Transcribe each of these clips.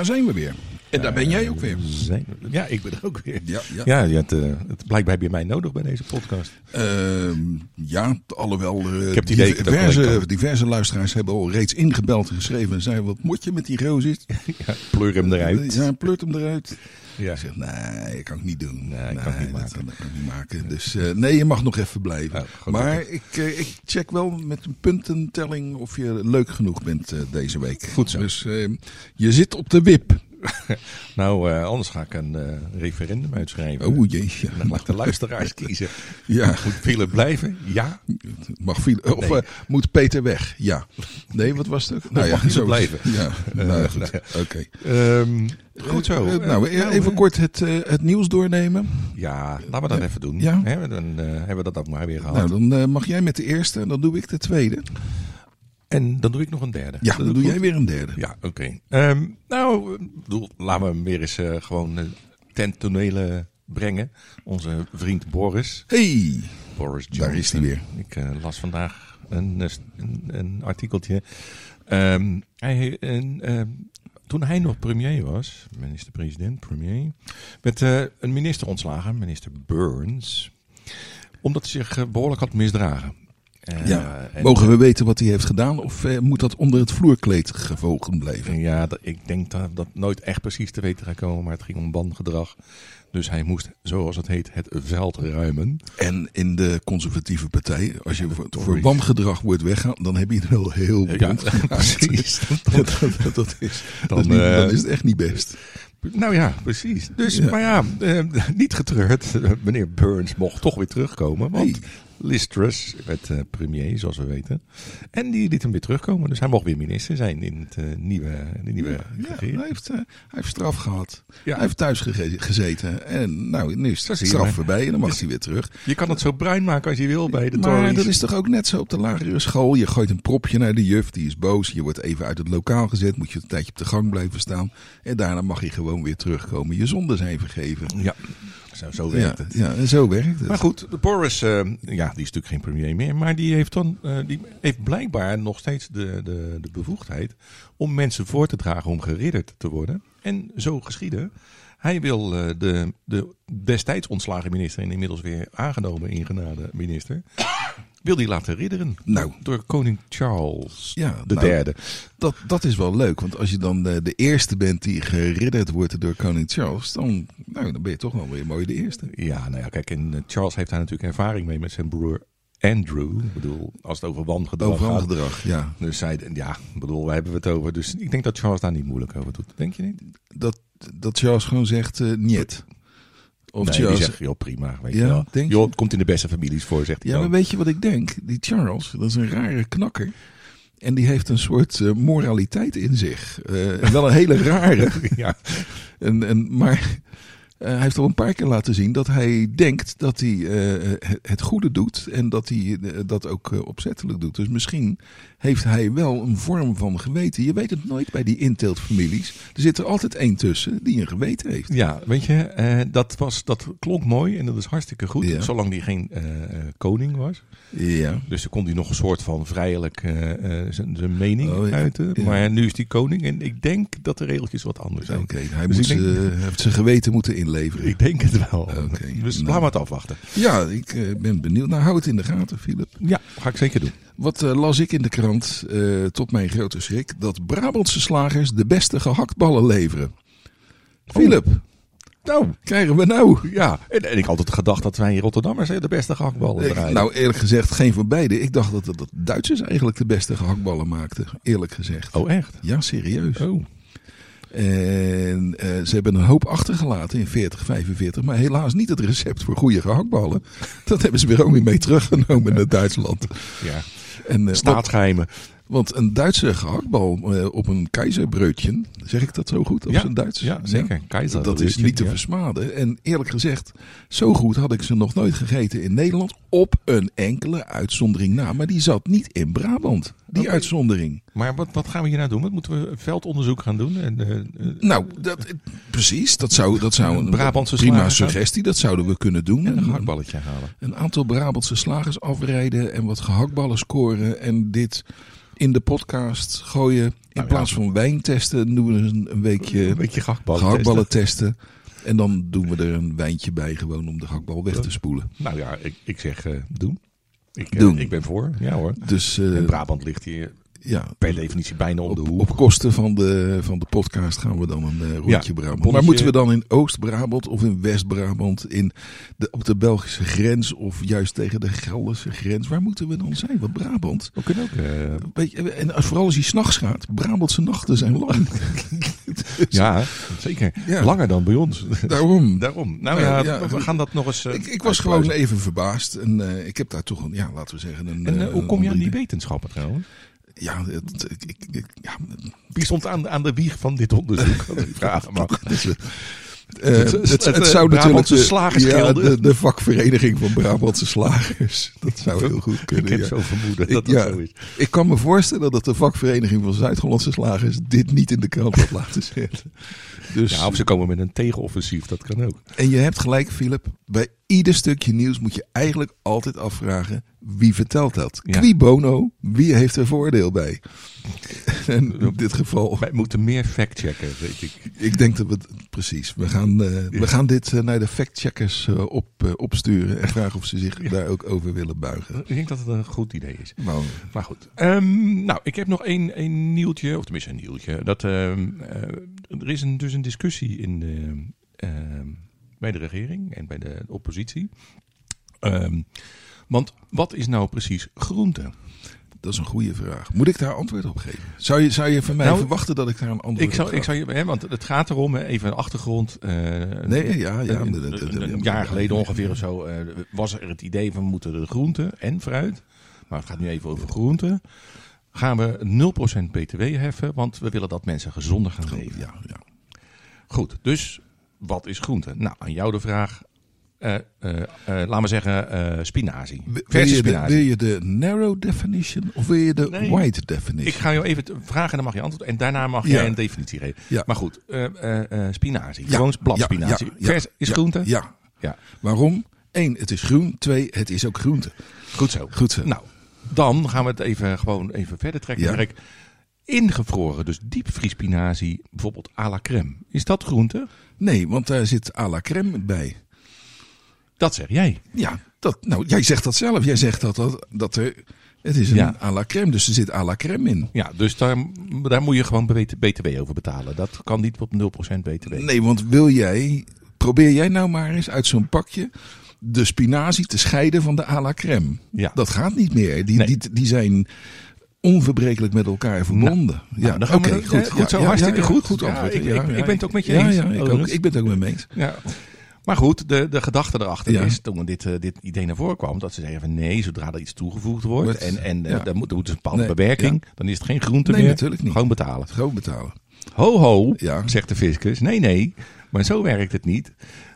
daar zijn we weer. En daar ben jij ook weer. Zijn, ja, ik ben er ook weer. Ja, ja. Ja, je had, eh, het, blijkbaar heb je mij nodig bij deze podcast. Ehm, ja, alhoewel eh, Ik heb diverse, diverse luisteraars hebben al reeds ingebeld en geschreven. En zeiden, wat moet je met die rozit? Ja, pleur hem eruit. Ja, pleurt hem eruit. Ja. Ik zeg, nee, dat kan ik niet doen. Nee, ik kan het niet dat, maken. dat kan ik niet maken. Dus eh, nee, je mag nog even blijven. Gelukkig. maar ik, eh, ik check wel met een puntentelling of je leuk genoeg bent eh, deze week. Goed zo. Dus je zit op de wip. Nou, eh, anders ga ik een eh, referendum uitschrijven. Oh jeetje. Dan ik de luisteraars kiezen. Ja, Moet Philip blijven? Ja. mag of Nee. eh, moet Peter weg? Ja. Nee, wat was het ook? Nou ja, mag zo blijven. Ja, nou goed. nou Oké. Ehm, goed zo. Nou, Eh, even kort het, het nieuws doornemen. Ja, laten we dat even doen. Ja. Hè, dan hebben we dat ook maar weer gehad. Nou, dan mag jij met de eerste en dan doe ik de tweede. En dan doe ik nog een derde. Ja, dan doe goed? jij weer een derde. Ja, oké. Ehm, nou, bedoel, laten we hem weer eens eh, gewoon uh, ten tonele brengen. Onze vriend Boris. Hey, Boris Johnson. daar is hij weer. Ik eh, las vandaag een, een, een artikeltje. Ehm, hij, een, ehm, toen hij nog premier was, minister-president, premier, werd een minister ontslagen, minister Burns, omdat hij zich eh, behoorlijk had misdragen. Eh, Ja, en- Mogen we weten wat hij heeft gedaan of eh, moet dat onder het vloerkleed gevogen blijven? Ja, ik denk dat dat nooit echt precies te weten gaat komen, maar het ging om wangedrag. Dus hij moest, zoals het heet, het veld ruimen. En in de conservatieve partij, als je voor, voor wangedrag wordt weggaan, dan heb je het wel heel Ja, bond gemaakt. precies. dat, dat, dat is, Dan, dat is niet- eh, dan is het echt niet best. Nou ja, precies. Dus, Ja. maar ja, eh, niet getreurd. Eh, Meneer Burns mocht toch weer terugkomen. Want. Liz Truss werd eh, premier, zoals we weten. En die liet hem weer terugkomen. Dus hij mocht weer minister zijn in het eh, nieuwe, de nieuwe Ja, regering. hij, heeft, eh, hij heeft straf gehad. Ja. Hij heeft thuis gezeten. En nou, nu is de straf maar. voorbij en dan mag Dus- hij weer terug. Je kan het zo bruin maken als je wil bij de Maar Tories. dat is toch ook net zo op de lagere school. Je gooit een propje naar de juf, die is boos. Je wordt even uit het lokaal gezet. Moet je een tijdje op de gang blijven staan. En daarna mag je gewoon weer terugkomen. Je zonden zijn vergeven. Ja, zo, zo Ja, werkt het. ja, zo werkt het. Maar goed, de Boris, ja, die is natuurlijk geen premier meer. Maar die heeft dan, eh, die heeft blijkbaar nog steeds de, de, de bevoegdheid om mensen voor te dragen om geridderd te worden. En zo geschieden. Hij wil eh, de, de destijds ontslagen minister en inmiddels weer aangenomen ingenade minister. Wil die laten ridderen. Nou. Door koning Charles Ja, de nou, derde. Dat, dat is wel leuk. Want als je dan eh, de eerste bent die geridderd wordt door koning Charles. Dan, nou, dan ben je toch wel weer mooi de eerste. Ja, nou ja, kijk, en eh, Charles heeft daar natuurlijk ervaring mee met zijn broer Andrew. Ik bedoel, als het over wangedrag Overal gaat. gedrag, ja. Dus zij, ja, bedoel, waar hebben we het over? Dus ik denk dat Charles daar niet moeilijk over doet. Denk je niet? Dat, dat Charles gewoon zegt, eh niet. Of nee, die Charles... zegt, joh, prima, weet Ja, je wel. denk? Joh, het komt in de beste families voor, zegt hij Ja, maar weet je wat ik denk? Die Charles, dat is een rare knakker. En die heeft een soort eh, moraliteit in zich. Eh, wel een hele rare. Ja, En, en, maar hij heeft al een paar keer laten zien dat hij denkt dat hij eh, het- goede doet. En dat hij eh, dat ook eh, opzettelijk doet. Dus misschien heeft hij wel een vorm van geweten. Je weet het nooit bij die inteeltfamilies. Er zit er altijd één tussen die een geweten heeft. ja weet je, eh, dat, was, dat klonk mooi en dat is hartstikke goed. Ja. Zolang hij geen eh, eh, koning was. Ja. Dus dan kon hij nog een soort van vrijelijk eh, eh, zijn mening Oh, ja. uiten. Ja. Maar nu is hij koning en ik denk dat de regeltjes wat anders zijn. Oké, hij Dus moet denk- heeft zijn geweten moeten inleveren. Ik denk het wel. Oké, Dus nou. laten we het afwachten. Ja, ik eh, ben benieuwd. Nou, hou het in de gaten, Philip. Ja, ga ik zeker doen. Wat eh, las ik in de krant, eh, tot mijn grote schrik, dat Brabantse slagers de beste gehaktballen leveren. Philip, Nou, krijgen we nou? ja. En, en ik had altijd gedacht dat wij Rotterdammers de beste gehaktballen draaien. nou, eerlijk gezegd, geen van beide. Ik dacht dat, dat, dat Duitsers eigenlijk de beste gehaktballen maakten, eerlijk gezegd. oh, echt? Ja, serieus. Oh. En eh, ze hebben een hoop achtergelaten in 40, 45, maar helaas niet het recept voor goede gehaktballen. Dat hebben ze weer ook weer mee teruggenomen naar Duitsland. Ja. En, eh, Staatsgeheimen. Want een Duitse gehaktbal eh, op een keizerbreutje, zeg ik dat zo goed? Op Ja, zijn Duits? ja, zeker. Keizer, dat is niet te ja. versmaden. En eerlijk gezegd, zo goed had ik ze nog nooit gegeten in Nederland. Op een enkele uitzondering na. Maar die zat niet in Brabant, die uitzondering. Maar wat, wat gaan we hier nou doen? Wat moeten we veldonderzoek gaan doen? En, eh, eh, Nou, dat, precies. Dat zou, dat zou een Brabantse prima suggestie. Dat zouden we kunnen doen. en een gehaktballetje halen. Een aantal Brabantse slagers afrijden en wat gehaktballen scoren. En dit in de podcast gooien. In Nou, plaats ja. van wijn testen, doen we een, een weekje Een beetje gehaktballen gehaktballen testen. En dan doen we er een wijntje bij, gewoon om de gehaktbal weg te spoelen. Nou ja, ik, ik zeg eh, doen. Ik, eh, Doen. ik ben voor. Ja hoor. Dus eh, Brabant ligt hier ja, per definitie bijna om de op, hoek. op kosten van de, van de podcast gaan we dan een eh, rondje Ja, Brabant. bonnetje. Maar moeten we dan in Oost-Brabant of in West-Brabant, in de, op de Belgische grens of juist tegen de Gelderse grens? Waar moeten we dan zijn? Want Brabant, We kunnen ook... eh, weet je, en als- vooral als je s'nachts gaat, Brabantse nachten zijn lang. Dus ja, zeker. Ja. Langer dan bij ons. Daarom. Daarom. Nou Ja, ja, ja. we gaan dat nog eens. eh, Ik, ik was gewoon even verbaasd. En eh, ik heb daar toch een, ja, laten we zeggen. Een, En eh, eh, hoe kom je aan die wetenschappen trouwens? Ja, het, ik, ik, ik- ja, Wie stond aan, aan de wieg van dit onderzoek? Ik vragen mag. Dus, eh, Het- het, het- het, het, zou natuurlijk de, ja, de, de vakvereniging van Brabantse slagers. Dat zou heel goed Ik kunnen. heb ja. zo vermoeden Ik- dat dat ja. zo is. Ik kan me voorstellen dat de vakvereniging van Zuid-Hollandse slagers dit niet in de krant had laten zetten. Dus, Ja, of ze komen met een tegenoffensief, dat kan ook. En je hebt gelijk, Philip. Bij ieder stukje nieuws moet je eigenlijk altijd afvragen: wie vertelt dat? Ja. Qui bono? Wie heeft er voordeel bij? en in dit geval, Wij moeten meer factchecken, weet ik. ik denk dat we precies. We gaan, eh, we gaan dit eh, naar de factcheckers eh, op, opsturen en vragen of ze zich daar ook over willen buigen. Ik denk dat het een goed idee is. Nou, Maar goed. Ehm, nou, ik heb nog één, één nieuwtje, of tenminste een nieuwtje. Dat, ehm, eh, er is een, dus een discussie in de, ehm, bij de regering en bij de oppositie. Ehm, want wat is nou precies groente? dat is een goede vraag. Moet ik daar antwoord op geven? Zou je, zou je van mij Nou, verwachten dat ik daar een antwoord Ik op zou, ga? ik zou je, hè, want het gaat erom, hè, even een achtergrond. eh, Nee, ja, ja. een, een jaar geleden ongeveer of zo eh, was er het idee van we moeten de groente en fruit, maar het gaat nu even over groente, gaan we 0% btw heffen, want we willen dat mensen gezonder gaan leven. Ja, ja. Goed, dus wat is groente? Nou, aan jou de vraag, eh, eh, laat maar zeggen eh, spinazie. Wil Versus je, de, spinazie. wil je de narrow definition of wil je de Nee. wide definition? Ik ga jou even vragen en dan mag je antwoorden. En daarna mag Ja. jij een definitie geven. Ja. Maar goed, eh, eh, spinazie. Ja. Gewoon bladspinazie. Vers is groente? Ja. Ja. Waarom? Eén, het is groen. Twee, het is ook groente. Goed zo. Goed zo. Nou, dan gaan we het even, gewoon even verder trekken. Kijk, ingevroren, dus diepvriespinazie, bijvoorbeeld à la crème. Is dat groente? Nee, want daar zit à la crème bij. Dat zeg jij. Ja, dat, nou, jij zegt dat zelf. Jij zegt dat, dat, dat er... Het is een Ja. à la crème, dus er zit à la crème in. Ja, dus daar, daar moet je gewoon BTW over betalen. Dat kan niet op 0% BTW. Nee, want wil jij... Probeer jij nou maar eens uit zo'n pakje de spinazie te scheiden van de à la crème. Ja. Dat gaat niet meer. Die, Nee. die, die zijn onverbrekelijk met elkaar verbonden. nou, gaan we oké, dat- goed. ja, goed zo, hartstikke goed. Goed Ja, antwoord. ik- Ja, ik- ja, ik ben het ook met je ja, eens, Ja, ik, ook, overigens. ik ben het ook met me eens. Ja. Maar goed, de, de gedachte erachter Ja. is, toen dit, eh, dit idee naar voren kwam, dat ze zeiden van nee, zodra er iets toegevoegd wordt en, en eh, ja. dan moet, er een bepaalde Nee, bewerking, dan is het geen groente Nee, meer. natuurlijk niet. Gewoon betalen. Gewoon betalen. Ho ho, Ja. zegt de fiscus. Nee, nee, maar zo werkt het niet.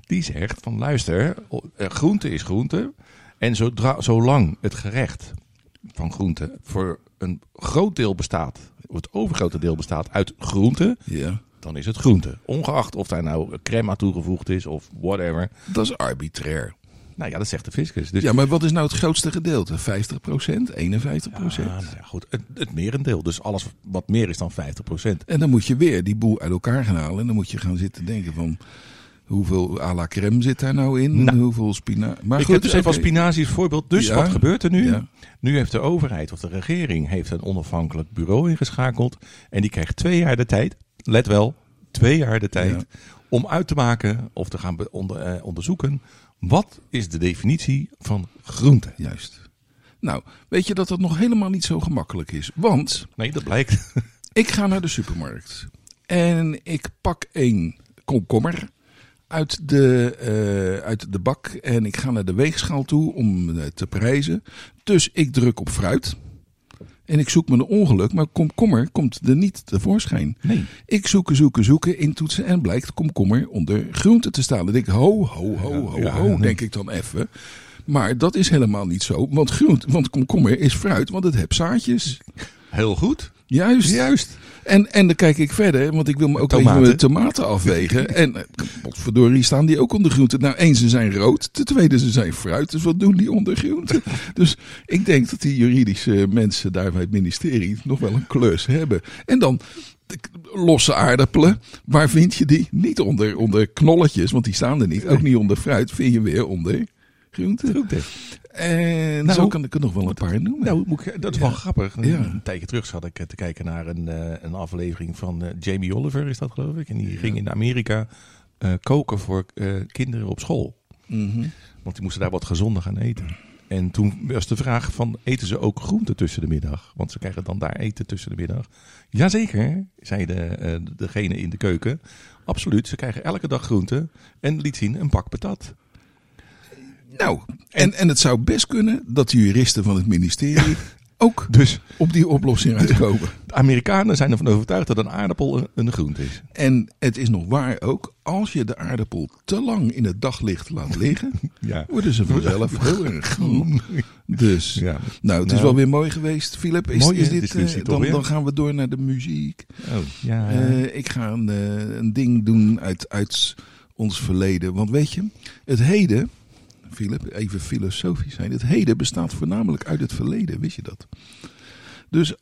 Die zegt van luister, eh, groente is groente. En zodra, zolang het gerecht van groente voor een groot deel bestaat, of het overgrote deel bestaat uit groente, Ja. dan is het groente. Ongeacht of daar nou crème aan toegevoegd is of whatever. Dat is arbitrair. Nou ja, dat zegt de fiscus. Dus Ja, maar wat is nou het grootste gedeelte? 50 procent? 51 procent? Ah, nou ja, goed. Het, het merendeel. Dus alles wat meer is dan 50%. En dan moet je weer die boel uit elkaar gaan halen. En dan moet je gaan zitten denken van... Hoeveel à la crème zit daar nou in? Nou. hoeveel spinazie? Maar ik goed, heb dus even als spinazie als voorbeeld. Dus Ja. wat gebeurt er nu? Ja. Nu heeft de overheid of de regering heeft een onafhankelijk bureau ingeschakeld. En die krijgt twee jaar de tijd. Let wel, twee jaar de tijd. Ja. Om uit te maken of te gaan onder, eh, onderzoeken. Wat is de definitie van groente? Juist. Nou, weet je dat dat nog helemaal niet zo gemakkelijk is? Want Nee, dat blijkt. ik ga naar de supermarkt. En ik pak een komkommer uit de, eh, uit de bak. En ik ga naar de weegschaal toe om eh, te prijzen. Dus ik druk op fruit. En ik zoek me een ongeluk, maar komkommer komt er niet tevoorschijn. Nee. Ik zoeken, zoeken, zoeken, intoetsen en blijkt komkommer onder groente te staan. Dan denk ik, ho, ho, ho, ho, Ja. ho, denk ik dan even. Maar dat is helemaal niet zo, want, groente, want komkommer is fruit, want het heeft zaadjes. Heel goed. Juist. Juist. En, en dan kijk ik verder, want ik wil me ook Tomaten. even de tomaten afwegen. en eh, verdorie staan die ook onder groente. Nou, één, ze zijn rood. Ten tweede, ze zijn fruit. Dus wat doen die onder groente? dus ik denk dat die juridische mensen daar bij het ministerie nog wel een klus hebben. En dan losse aardappelen. Waar vind je die? Niet onder, onder knolletjes, want die staan er niet. Ook niet onder fruit. Vind je weer onder groente. Groente. En Nou, zo kan ik er nog wel een paar noemen. Nou, moet ik, dat is Ja. wel grappig. Ja. Een tijdje terug zat ik eh, te kijken naar een, eh, een aflevering van eh, Jamie Oliver, is dat geloof ik. En die ging in Amerika eh, koken voor eh, kinderen op school. Mhm. Want die moesten daar wat gezonder gaan eten. En toen was de vraag van, eten ze ook groenten tussen de middag? Want ze krijgen dan daar eten tussen de middag. Jazeker, zei de, eh, degene in de keuken. Absoluut, ze krijgen elke dag groenten. En liet zien een pak patat. Nou, en, en het zou best kunnen dat de juristen van het ministerie ook Dus op die oplossing uitkomen. de Amerikanen zijn ervan overtuigd dat een aardappel een, een groente is. En het is nog waar ook, als je de aardappel te lang in het daglicht laat liggen, Ja. worden ze vanzelf heel erg groen. Dus, Ja. nou, het is Nou. wel weer mooi geweest, Philip. Is, dit, eh, dan, dan gaan we door naar de muziek. Oh, ja. Eh, ik ga een, eh, een ding doen uit, uit ons verleden. Want weet je, het heden, Philip, even filosofisch zijn. Het heden bestaat voornamelijk uit het verleden, wist je dat? Dus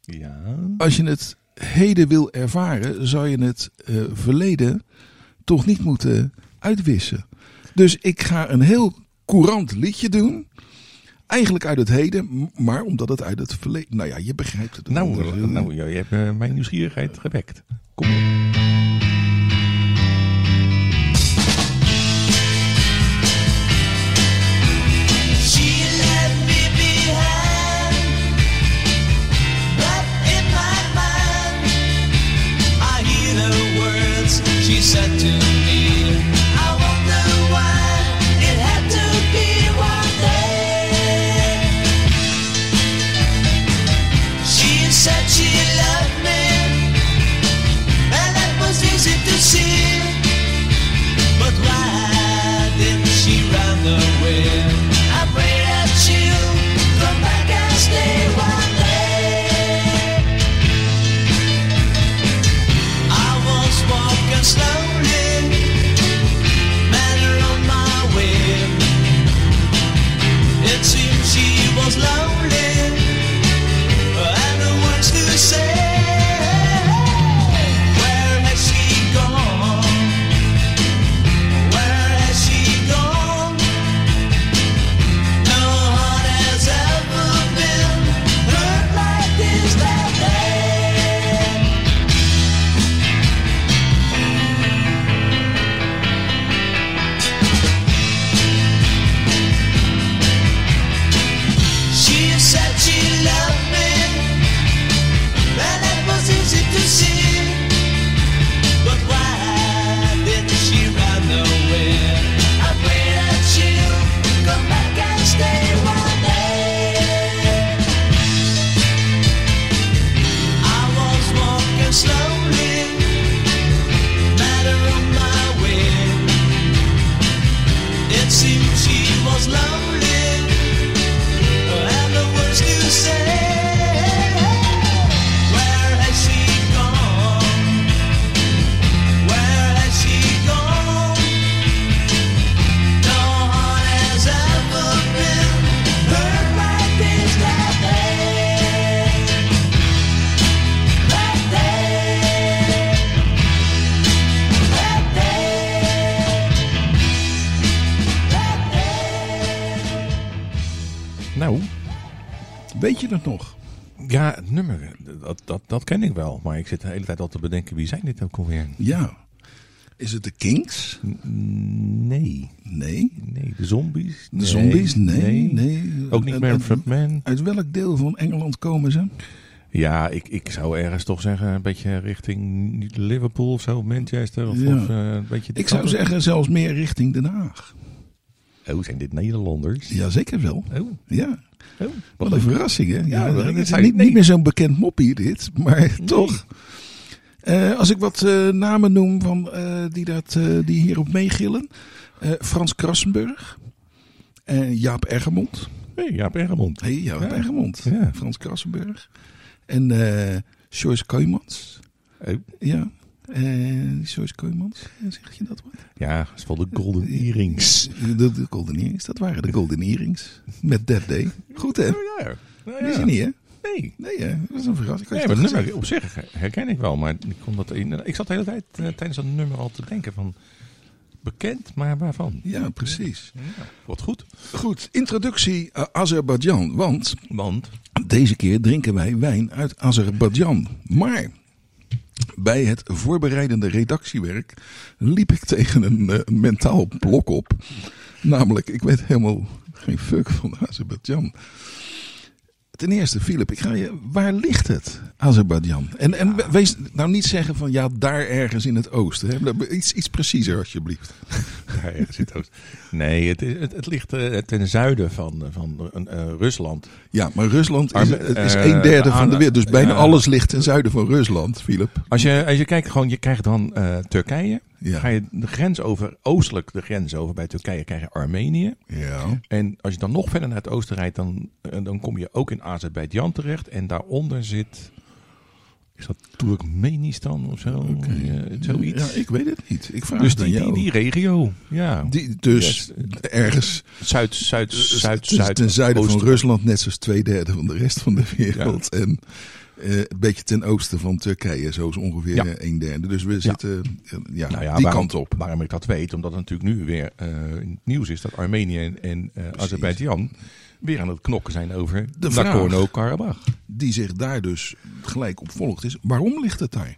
ja. als je het heden wil ervaren, zou je het eh, verleden toch niet moeten uitwissen. Dus ik ga een heel courant liedje doen. Eigenlijk uit het heden, maar omdat het uit het verleden. Nou ja, je begrijpt het. Nou, wel. eh, nou je hebt eh, mijn nieuwsgierigheid gewekt. Kom op. wel. Maar ik zit de hele tijd al te bedenken, wie zijn dit ook alweer? Ja. Is het de Kings? Nee. Nee. Nee, de zombies? De zombies? Nee. nee. Ook niet meer Manfred Man? Uit welk deel van Engeland komen ze? Ja, ik, ik zou ergens toch zeggen, een beetje richting Liverpool of zo, Manchester. Of, Ja. of, eh, een beetje Ik zou zeggen zelfs meer richting Den Haag. Oh, zijn dit Nederlanders? Ja, zeker wel. Oh, Ja, oh. wat een verrassing hè. Ja, ik is niet, nee. niet meer zo'n bekend moppie dit, maar toch. Eh, als ik wat eh, namen noem van, eh, die, dat, die hierop meegillen. Frans Krassenburg. Jaap Ergemond. Hey, Jaap Ergemond. Hey, Jaap Ja. Ergemond. Ja. Frans Krassenburg. En Joyce Koymans. Eh, Ja. En Joyce Koymans. Zeg je dat wat? Ja, dat is wel de Golden Earrings. De, de Golden Earrings. Dat waren de Golden Earrings. Met Dead Day. Goed hè? Oh, ja. Wist ja. je niet hè? Nee. Nee hè? Dat is een verrassing. Nee, maar het nummer op zich herken ik wel. Maar ik, kon dat in, ik zat de hele tijd eh, tijdens dat nummer al te denken van... Bekend, maar waarvan? Ja, precies. Ja, wat goed. Goed, introductie uh, Azerbeidzjan. Want Want deze keer drinken wij wijn uit Azerbeidzjan. Maar bij het voorbereidende redactiewerk liep ik tegen een, eh, een mentaal blok op. Namelijk, ik weet helemaal geen fuck van Azerbeidzjan. Ten eerste, Philip, ik ga je, waar ligt het, Azerbeidzjan? En, en wees nou niet zeggen van ja, daar ergens in het oosten. Hè? Iets, iets preciezer alsjeblieft. Ja. Nee, het, is- het, het ligt eh, ten zuiden van, eh, van eh, Rusland. Ja, maar Rusland is, Arme- het is een derde van de wereld. Dus bijna alles ligt ten zuiden van Rusland, Philip. Als je, als je kijkt, gewoon, je krijgt dan Turkije. Ja. Ga je de grens over, oostelijk de grens over bij Turkije, krijg je Armenië. Ja. En als je dan nog verder naar het oosten rijdt, dan, dan kom je ook in Azerbeidzjan terecht. En daaronder zit, is dat Turkmenistan of zo? Ja, zoiets. Ja, ik weet het niet. Ik vraag dus die, die, regio, ja. Die- dus ergens Zuid, Zuid, Zuid, ten- Zuid, ten zuiden van. Rusland, net zoals twee derde van de rest van de wereld. En eh, een beetje ten oosten van Turkije, zo is ongeveer Ja. eh, een derde. Dus we zitten eh, ja, Nou ja, die waarom, kant op. Waarom ik dat weet, omdat het natuurlijk nu weer eh, nieuws is dat Armenië en, en eh, Azerbeidzjan weer aan het knokken zijn over De vraag. Nagorno-Karabakh. Die zich daar dus gelijk op volgt is, waarom ligt het daar?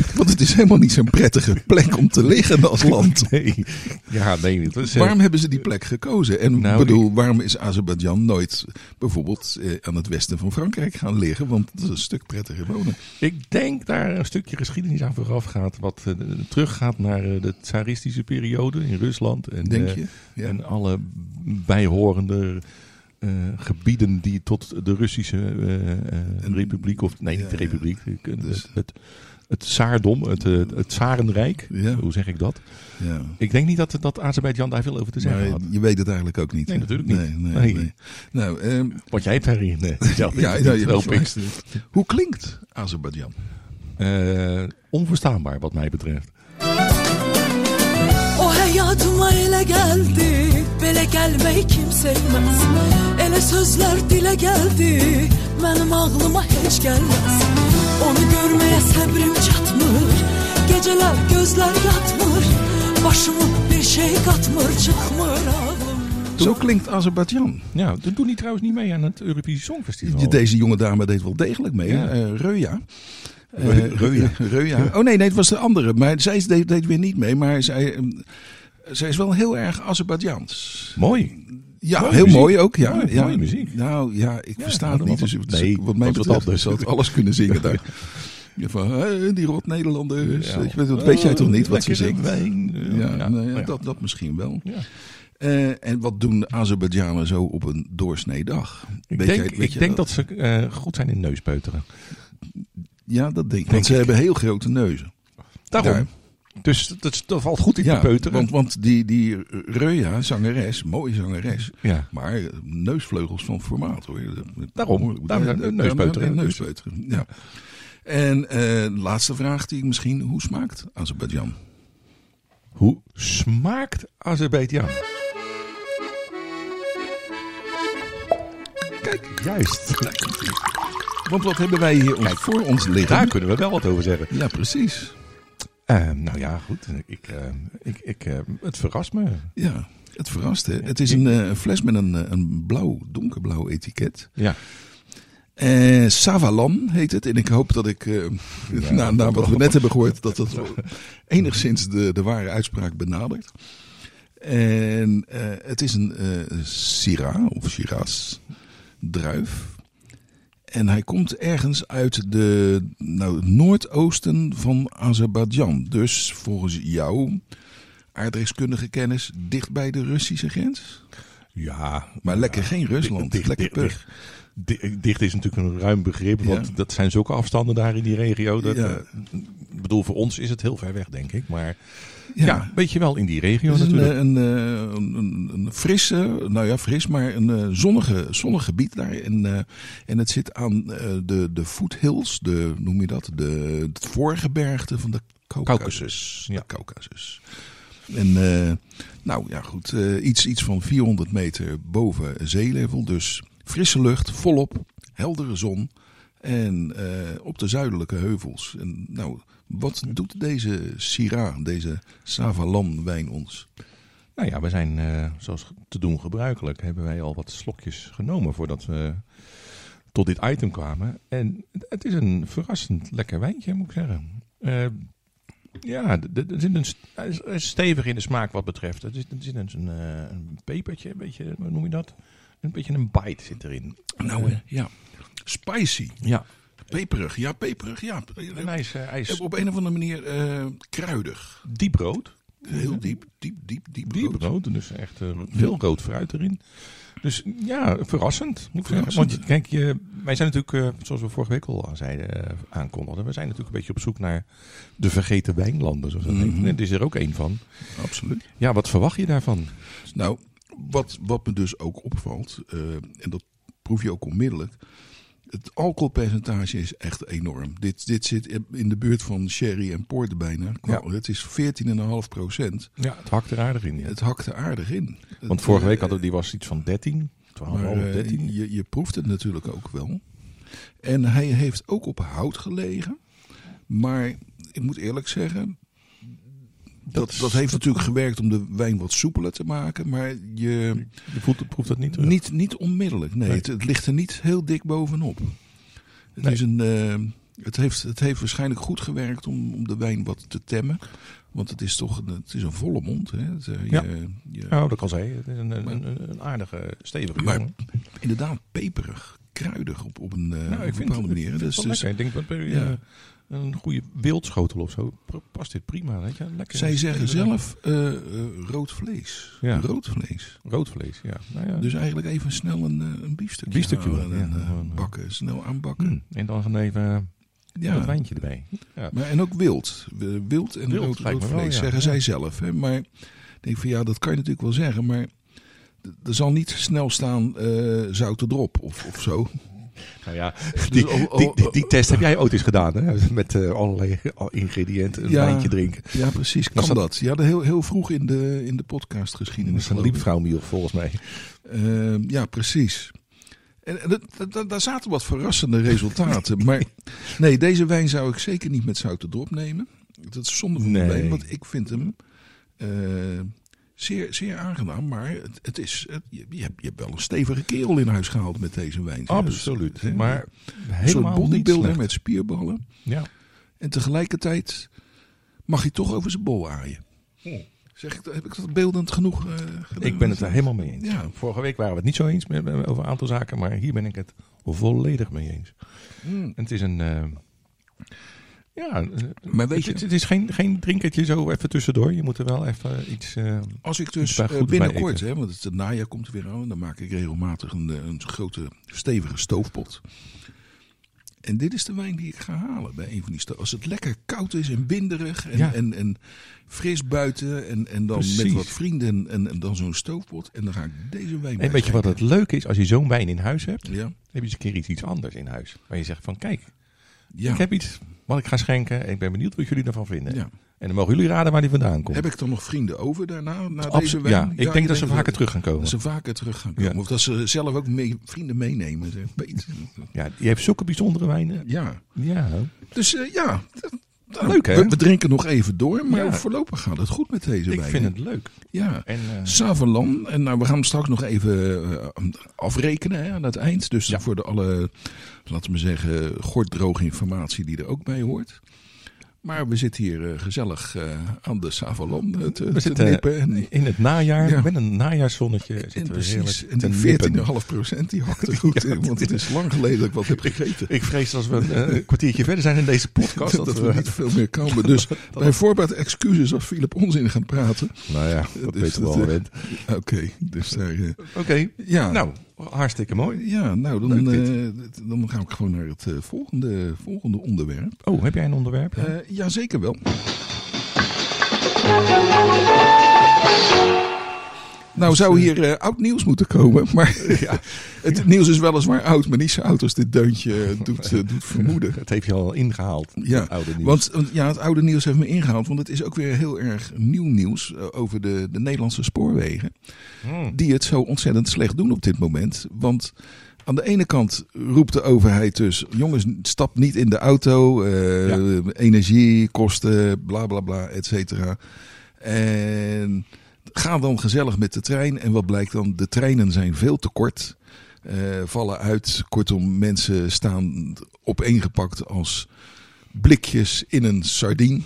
Want het is helemaal niet zo'n prettige plek om te liggen als land. Nee, ja, nee. Is, eh, Waarom hebben ze die plek gekozen? En Nou, bedoel, waarom is Azerbeidzjan nooit bijvoorbeeld eh, aan het westen van Frankrijk gaan liggen? Want dat is een stuk prettiger wonen. Ik denk daar een stukje geschiedenis aan vooraf gaat, wat eh, teruggaat naar de tsaristische periode in Rusland. En, Denk je? Ja. En alle bijhorende gebieden die tot de Russische republiek, of nee, niet de ja, republiek, ik- Dus- het, het, het Tsaardom, het, eh, het Tsarenrijk, Ja. hoe zeg ik dat? Ja. Ik denk niet dat, dat Azerbeidzjan daar veel over te zeggen Maar had. je weet het eigenlijk ook niet. Nee, hè? natuurlijk niet. Nee, nee, Nee. nee. Nou, ehm, Want jij hebt eh, zelf ja, ja, je hoop ik. hoe klinkt Azerbeidzjan? Eh, onverstaanbaar wat mij betreft. O hayatıma ele geldi Bele gelmeyi kim sevmez Ele sözler dile geldi Benim ağlıma hiç gelmez Onu görmeye sabrim çatmır Geceler gözler yatmır Başımı bir şey katmır Çıkmır ağlım Zo klinkt Azerbeidzjan. Ja, dat doet hij trouwens niet mee aan het Eurovisie Songfestival. Deze jonge dame deed wel degelijk mee. Ja. Eh, Reuja. Reu- Eh, Reuja. Reuja. Oh nee, nee, het was de andere. Maar zij deed, deed weer niet mee. Maar zij, ehm, zij is wel heel erg Azerbeidzjaans. Mooi. Ja, Mooie heel muziek. mooi ook. Ja, Mooie- ja. mooie muziek. Nou ja, ik Ja, versta nou, het niet. Dus nee, wat mij betreft zou het alles kunnen zingen daar. Ja, van, die rot Nederlanders. Ja. Weet je, dat weet jij toch niet wat ze Lekkere zingt? wijn, Ja, ja, nou ja. Dat, dat misschien wel. Eh, en wat doen de Azerbeidzjanen zo op een doorsnee dag? Ik, Weet denk, jij- weet ik denk dat ze eh, goed zijn in neuspeuteren. Ja, dat denk ik. Want ze hebben heel grote neuzen. Daarom. Daar. Dus dat, dat valt goed in Ja, te peuteren. want, want die, die Reuja, zangeres, mooie zangeres. ja. Maar eh, neusvleugels van formaat hoor. Daarom, daarom neuspeuteren. daar- neuspeuteren, ja. En eh, laatste vraag die misschien, hoe smaakt Azerbeidzjan? Hoe smaakt Azerbeidzjan? Kijk, Juist. want wat hebben wij hier Kijk, voor ons liggen? Daar kunnen we wel wat over zeggen. Ja, precies. Eh, nou ja, goed. Ik, eh, ik, ik, eh, het verrast me. Ja, het verrast hè. Het is een eh, een fles met een, eh, een blauw, donkerblauw etiket. Ja. Eh Savalan heet het. En ik hoop dat ik, eh, na, na wat we net hebben gehoord, dat dat enigszins de, de ware uitspraak benadert. En eh, het is een Syrah of Shiraz druif. En hij komt ergens uit de nou, het noordoosten van Azerbeidzjan. Dus volgens jou, aardrijkskundige kennis, dicht bij de Russische grens? Ja, Maar lekker geen Rusland. Dicht, lekker dicht. Di- Dicht is natuurlijk een ruim begrip, want Ja. dat zijn zulke afstanden daar in die regio. Dat, Ja. eh, ik bedoel, voor ons is het heel ver weg, denk ik. Maar ja, weet je wel, in die regio een, natuurlijk. eh, een, eh, een, een, een frisse, nou ja, fris, maar een zonnige, zonnig gebied daar. En, en het zit aan de, de foothills, de, noem je dat, de, het voorgebergte van de Caucasus. Ja. De Caucasus. En nou ja, goed, iets, iets van 400 meter boven zeelevel. Dus frisse lucht, volop, heldere zon. En eh, op de zuidelijke heuvels. En nou, wat doet deze Syrah, deze Savalan wijn ons? Nou ja, we zijn, eh, zoals te doen gebruikelijk, hebben wij al wat slokjes genomen voordat we tot dit item kwamen. En het- het is een verrassend lekker wijntje, moet ik zeggen. Eh, ja, er zit een, is- is stevig in de smaak wat betreft. Er zit, er zit een, een, een pepertje, een beetje, hoe noem je dat? Een beetje een bite zit erin. Nou, hè, ja. Spicy. Ja, Peperig. Ja, peperig. Ja. is, eh, Op een of andere manier eh, kruidig. diep rood. Heel diep, diep, diep, diep, Diep rood. rood, dus echt eh, veel rood fruit erin. Dus ja, verrassend moet zeggen. Verrassend. Want kijk, je, wij zijn natuurlijk, eh, zoals we vorige week al zeiden, eh, aankondigden, we zijn natuurlijk een beetje op zoek naar de vergeten wijnlanden, zoals dat heet. Mhm. En dit is er ook één van. Absoluut. Ja, wat verwacht je daarvan? Nou, wat, wat me dus ook opvalt, eh, en dat proef je ook onmiddellijk. Het alcoholpercentage is echt enorm. Dit, dit zit in de buurt van sherry en port bijna. Nou, Het is 14,5 procent. Ja, het hakt er aardig in. Ja. Het hakt er aardig in. Want vorige eh, week hadden we, die was iets van 13, 12, Maar eh, 13. je, je proeft het natuurlijk ook wel. En hij heeft ook op hout gelegen. Maar ik moet eerlijk zeggen. Dat, dat heeft natuurlijk gewerkt om de wijn wat soepeler te maken. Maar je, Je voelt, proeft dat niet terug. niet, niet onmiddellijk. Nee, Nee. Het, het ligt er niet heel dik bovenop. Het, Nee. is een, eh, het, heeft, het heeft waarschijnlijk goed gewerkt om, om de wijn wat te temmen. Want het is toch een, het is een volle mond. Hè? Het, eh, Ja. je- je- Nou, dat kan zijn. Het is een, een, een, een aardige, stevige Maar jongen. Inderdaad, peperig, kruidig op, op een, eh, Nou, op een bepaalde het, manier. Dus, dus lekker. Ik denk, wat, Ja. Een goede wildschotel of zo, past dit prima. Weet je? Lekker. zij zeggen zelf eh, rood vlees. Ja. Rood vlees. Rood vlees, ja. Nou ja. Dus eigenlijk even snel een, eh, een biefstukje, Biefstukje halen wel, en ja. bakken. Snel aanbakken. Hmm. En dan gaan we even Ja. dat wijntje erbij. Ja. Maar, en ook wild. Wild en Wild, rood, wel, vlees, zeggen zij zelf. Hè? Maar ik denk van ja, dat kan je natuurlijk wel zeggen. Maar er zal niet snel staan eh zoute drop of, of zo. Nou ja, Dus die, oh, oh, die, die, oh, die test heb jij ooit eens gedaan, hè? Met eh, allerlei al- ingrediënten, een Ja. wijntje drinken. Ja, precies. Kan dat- dat? Ja, heel, heel vroeg in de, in de podcastgeschiedenis. Dat is een liepvrouwmiel volgens mij. Ehm, ja, precies. En, en daar zaten wat verrassende resultaten. maar nee, deze wijn zou ik zeker niet met zoute drop nemen. Dat is zonde van de Nee. wijn, want ik vind hem eh, zeer, zeer aangenaam. Maar het, het is, het- je, je, hebt, je hebt wel een stevige kerel in huis gehaald met deze wijn. Absoluut. Hè? Maar een soort helemaal niet bodybuilder met spierballen. Ja. En tegelijkertijd mag je toch over zijn bol aaien. Zeg ik, heb ik dat beeldend genoeg eh, gedaan? Ik ben het er helemaal mee eens. Ja. Vorige week waren we het niet zo eens met, met- over een aantal zaken, maar hier ben ik het volledig mee eens. Mm. En het is een. eh, ja, eh, Maar weet je- het, het is geen, geen drinkertje zo even tussendoor. Je moet er wel even iets. eh, Als ik dus eh, binnenkort, hè, want het, het najaar komt er weer aan, dan maak ik regelmatig een, een grote stevige stoofpot. En dit is de wijn die ik ga halen bij een van die Als het lekker koud is en binderig en, Ja. en, en fris buiten en, en dan met wat vrienden en, en dan zo'n stoofpot. En dan ga ik deze wijn en weet je wat het leuke is? Als je zo'n wijn in huis hebt, Ja, heb je eens een keer iets, iets anders in huis. Waar je zegt van kijk, ja, ik heb iets wat ik ga schenken. En ik ben benieuwd wat jullie ervan vinden. ja. En dan mogen jullie raden waar die vandaan komt. Heb ik dan nog vrienden over daarna, na deze wijn? Ja, ik denk dat ze vaker terug gaan komen. Dat ze vaker terug gaan komen. Ja. Of dat ze zelf ook mee, vrienden meenemen. Zeg. Peet. Ja, je hebt zulke bijzondere wijnen. Ja, Ja, Dus eh, ja, Leuk, hè? We, we drinken nog even door, maar Ja. voorlopig gaat het goed met deze ik wijn. vind het leuk. Ja. En, eh, Savalan, en nou, we gaan hem straks nog even eh, afrekenen hè, aan het eind. Dus voor de alle, laten we zeggen, gorddroge informatie die er ook bij hoort. Maar we zitten hier eh, gezellig eh, aan de Savalon eh, te, We te zitten nippen. En, in het najaar, Ja. met een najaarszonnetje, en zitten we precies. En die nippen. 14,5 procent die hakt er goed in. Want het is lang geleden dat ik wat heb gegeten. Ik vrees als we een kwartiertje verder zijn in deze podcast. Dat, we niet veel meer komen. Dus bij voorbaat excuses als Philip onzin gaan praten. Nou ja, dat Dus weten we al. Oké, dus daar... Oké, ja, nou, hartstikke mooi. ja, nou dan, eh, dan ga ik gewoon naar het eh, volgende, volgende onderwerp. Oh, heb jij een onderwerp? Eh ja, zeker wel. Nou zou hier eh, oud nieuws moeten komen, maar ja, het nieuws is weliswaar oud, maar niet zo oud als dit deuntje eh, doet, eh, doet vermoeden. Het heeft je al ingehaald, Ja, het oude nieuws. Want ja, het oude nieuws heeft me ingehaald, want het is ook weer heel erg nieuw nieuws eh, over de, de Nederlandse spoorwegen. Hmm. Die het zo ontzettend slecht doen op dit moment. Want aan de ene kant roept de overheid dus: jongens, stap niet in de auto, eh, Ja. energie, kosten, bla bla bla, et cetera. En ga dan gezellig met de trein. En wat blijkt dan? De treinen zijn veel te kort. eh, vallen uit. Kortom, mensen staan opeengepakt als blikjes in een sardine.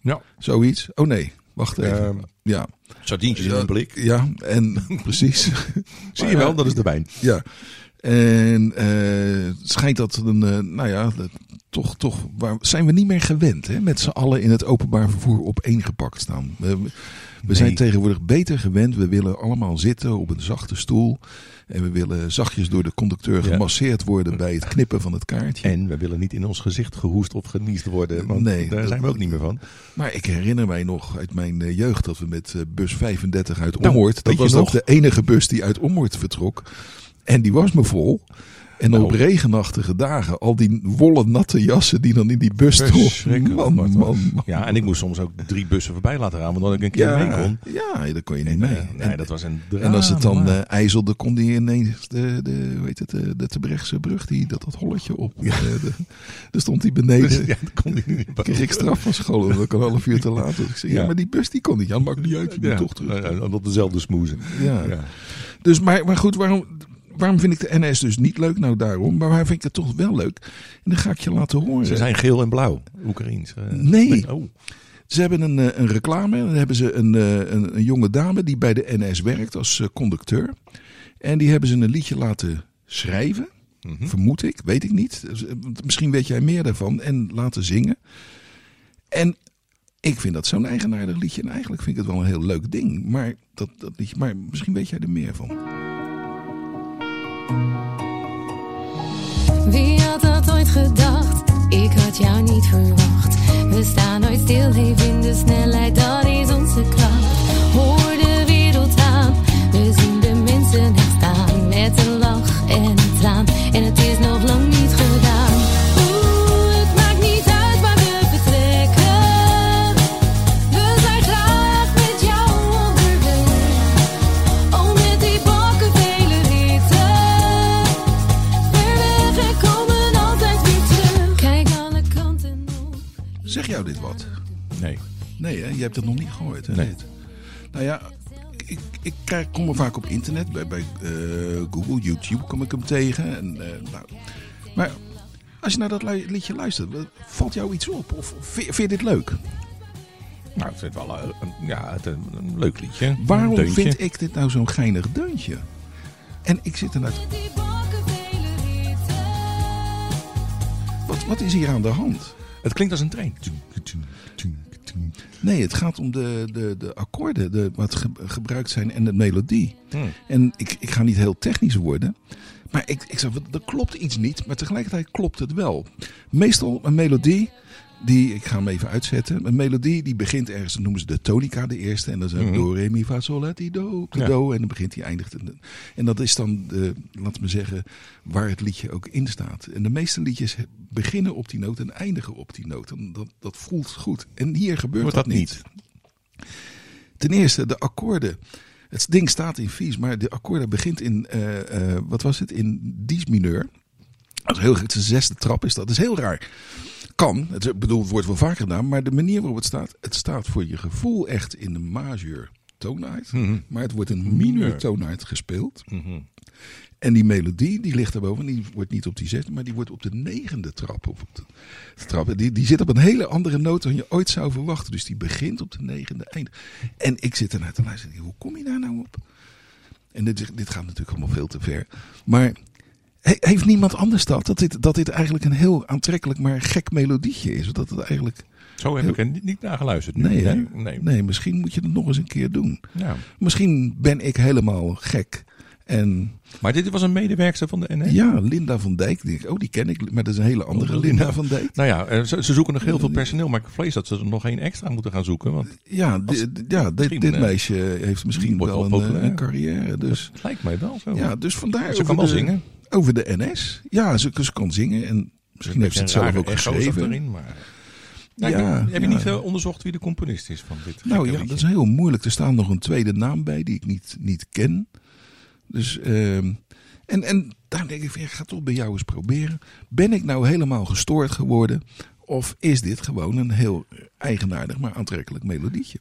Ja, Zoiets. Oh nee, wacht even. Ehm, ja. sardientjes in een blik. Ja, en precies. Zie je wel, dat is de wijn. Ja. En eh, het schijnt dat een, eh, nou ja, dat- toch, toch waar, zijn we niet meer gewend hè, met z'n allen in het openbaar vervoer opeengepakt staan. We, we zijn tegenwoordig beter gewend. We willen allemaal zitten op een zachte stoel. En we willen zachtjes door de conducteur gemasseerd worden bij het knippen van het kaartje. En we willen niet in ons gezicht gehoest of geniest worden, want Nee, daar zijn we ook niet meer van. Maar ik herinner mij nog uit mijn eh, jeugd dat we met eh, bus 35 uit Nou, Ommoord. dat was nog? de enige bus die uit Ommoord vertrok. En die was me vol. En Nou. op regenachtige dagen, al die wollen natte jassen die dan in die bus stonden. Verschrikkelijk, Man, man, Bart. man. Ja, en ik moest soms ook drie bussen voorbij laten gaan, omdat ik een keer mee Ja, kon. ja, daar kon je niet mee. Nee, nee, en, dat was een en als het dan drama. eh, ijzelde, kon die ineens de, de, heet het, de, de Tebrechtse brug, die, dat, dat holletje op. Eh, de, daar stond hij beneden. Dus, ja, dat kon die niet kreeg ik straf van school, omdat ik een half uur te laat was. Ik zei, ja, Ja. maar die bus die kon niet. Ja, maakt niet uit, je moet Ja, toch terug. eh, eh, op dezelfde smoezen. Ja. Ja. Dus, maar, maar goed, waarom, waarom vind ik de NS dus niet leuk? Nou, daarom. Maar waarom vind ik het toch wel leuk? En dan ga ik je laten horen. Ze zijn geel en blauw, Oekraïens. eh. Nee. Oh, Ze hebben een, eh, een reclame. Dan hebben ze een, eh, een, een jonge dame die bij de NS werkt als conducteur. En die hebben ze een liedje laten schrijven. mhm. Vermoed ik, weet ik niet. Dus, Misschien weet jij meer daarvan. En laten zingen. En ik vind dat zo'n eigenaardig liedje. En eigenlijk vind ik het wel een heel leuk ding. Maar, dat, dat liedje, maar misschien weet jij er meer van. Wie had dat ooit gedacht? Ik had jou niet verwacht. We staan nooit stil, leven in de snelheid, dat is onze kracht. Hoor de wereld aan, we zien de mensen echt staan. Met een lach en een traan, en het is nog lang niet Nee. Hè? je hebt het nog niet gehoord. Hè? Nee. dit? Nou ja, ik, ik krijg, kom er vaak op internet, bij, bij eh, Google, YouTube kom ik hem tegen. En, eh, nou, maar als je naar dat liedje luistert, valt jou iets op? Of vind, vind je dit leuk? Nou, ik vind het wel eh, een, ja, het, een, een leuk liedje. Waarom deuntje. vind ik dit nou zo'n geinig deuntje? En ik zit er naar... Met die bakken vele ritten. Wat, wat is hier aan de hand? Het klinkt als een trein. Nee, het gaat om de, de, de akkoorden, de, wat ge- gebruikt zijn en de melodie. Hmm. En ik, ik ga niet heel technisch worden. Maar ik, ik zeg, er klopt iets niet, maar tegelijkertijd klopt het wel. Meestal een melodie, die, ik ga hem even uitzetten. Een melodie die begint ergens, dat noemen ze de tonica, de eerste. En dan het Mhm. do, re, mi, fa, sol, la, ti, do, Ja. do. En dan begint hij, eindigt. En, en dat is dan, de, laten we zeggen, waar het liedje ook in staat. En de meeste liedjes beginnen op die noot en eindigen op die noot. En dat, dat voelt goed. En hier gebeurt dat, dat niet. Ten eerste, de akkoorden. Het ding staat in vies, maar de akkoorden begint in, eh, eh, wat was het, in dies mineur. Dat is heel de zesde trap is dat. Dat is heel raar. Kan, het, ik bedoel, het wordt wel vaker gedaan, maar de manier waarop het staat, het staat voor je gevoel echt in de majeur. toonaard. Mhm. Maar het wordt een mineur toonaard gespeeld. Mhm. En die melodie, die ligt daarboven. Die wordt niet op die zesde, maar die wordt op de negende trap. Of op de, trap. Die, die zit op een hele andere noot dan je ooit zou verwachten. Dus die begint op de negende eind. En ik zit ernaar te luisteren. Hoe kom je daar nou op? En dit, dit gaat natuurlijk allemaal veel te ver. Maar heeft niemand anders dat? Dat dit, dat dit eigenlijk een heel aantrekkelijk, maar gek melodietje is. Dat het eigenlijk... Zo heb ik er niet, niet naar geluisterd. nu. Nee, nee, nee. nee, misschien moet je het nog eens een keer doen. Ja. Misschien ben ik helemaal gek. En Maar dit was een medewerkster van de NS? ja, Linda van Dijk. Die, oh, die ken ik. Maar dat is een hele andere Oh, Linda van Dijk. Nou ja, eh, ze, ze zoeken nog heel veel personeel, maar ik vrees dat ze er nog één extra moeten gaan zoeken. Want Ja, Als- ja dit, eh, meisje heeft misschien wel wel een, eh, een carrière. Dus lijkt mij wel zo. ja, dus vandaar ze kan wel zingen. Over de NS. Ja, ze, ze kan zingen en misschien heeft ze het zelf ook geschreven. Erin, maar... Nou, Ja, heb je ja. niet eh, onderzocht wie de componist is van dit? Nou ja, liedje? dat is heel moeilijk. Er staat nog een tweede naam bij die ik niet, niet ken. Dus, ehm, en, en daar denk ik van, ja, ik ga toch bij jou eens proberen. Ben ik nou helemaal gestoord geworden? Of is dit gewoon een heel eigenaardig, maar aantrekkelijk melodietje?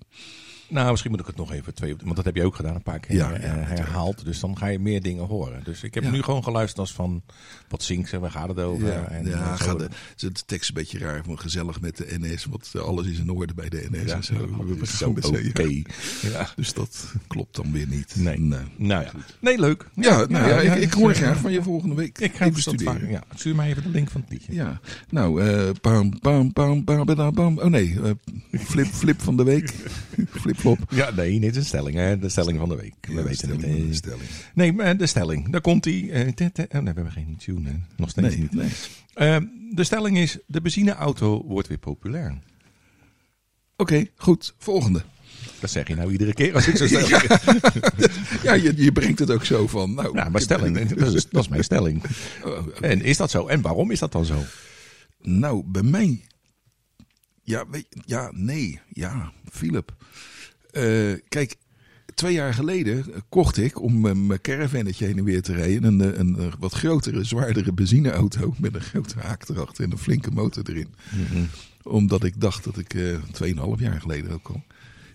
Nou, misschien moet ik het nog even twee... Want dat heb je ook gedaan, een paar keer Ja, eh, ja, herhaald. Dus dan ga je meer dingen horen. Dus ik heb Ja. nu gewoon geluisterd als van... Wat zingt ze, waar gaat het over? Ja, en, ja eh, gaat de, de tekst is een beetje raar. Van gezellig met de NS, want alles is in orde bij de NS. Ja, en zo. oké. Dus dat klopt dan weer niet. Nee. Nee. Nou ja. Nee, leuk. Ja, nou ja, ik, ik hoor graag van je volgende week. Ik ga even studeren. Ja, stuur mij even de link van het liedje. Ja, nou, eh pam, pam, pam, pam, pam, pam. Oh nee, flip, flip van de week. Flip-flop. Ja, nee, dit is een stelling, hè? De stelling van de week. We Ja, weten stelling, het. eh. de stelling. Nee, maar de stelling. Daar komt die. eh, te- te- Oh, nee, we hebben geen tune. hè. Nog steeds Nee, niet. nee. Eh, de stelling is: de benzineauto wordt weer populair. Oké, goed. Volgende. Dat zeg je nou iedere keer als ik zo stel. Ja, Ja, je, je brengt het ook zo van. Nou, maar stelling. Dat is, dat is mijn stelling. Oh. En is dat zo? En waarom is dat dan zo? Nou, bij mij. Ja, weet, ja nee. Ja, Philip. Eh, kijk, twee jaar geleden eh, kocht ik om eh, mijn caravannetje heen en weer te rijden. Een, een, wat grotere, zwaardere benzineauto. Met een grote haak erachter en een flinke motor erin. Omdat ik dacht dat ik eh 2,5 jaar geleden ook kwam.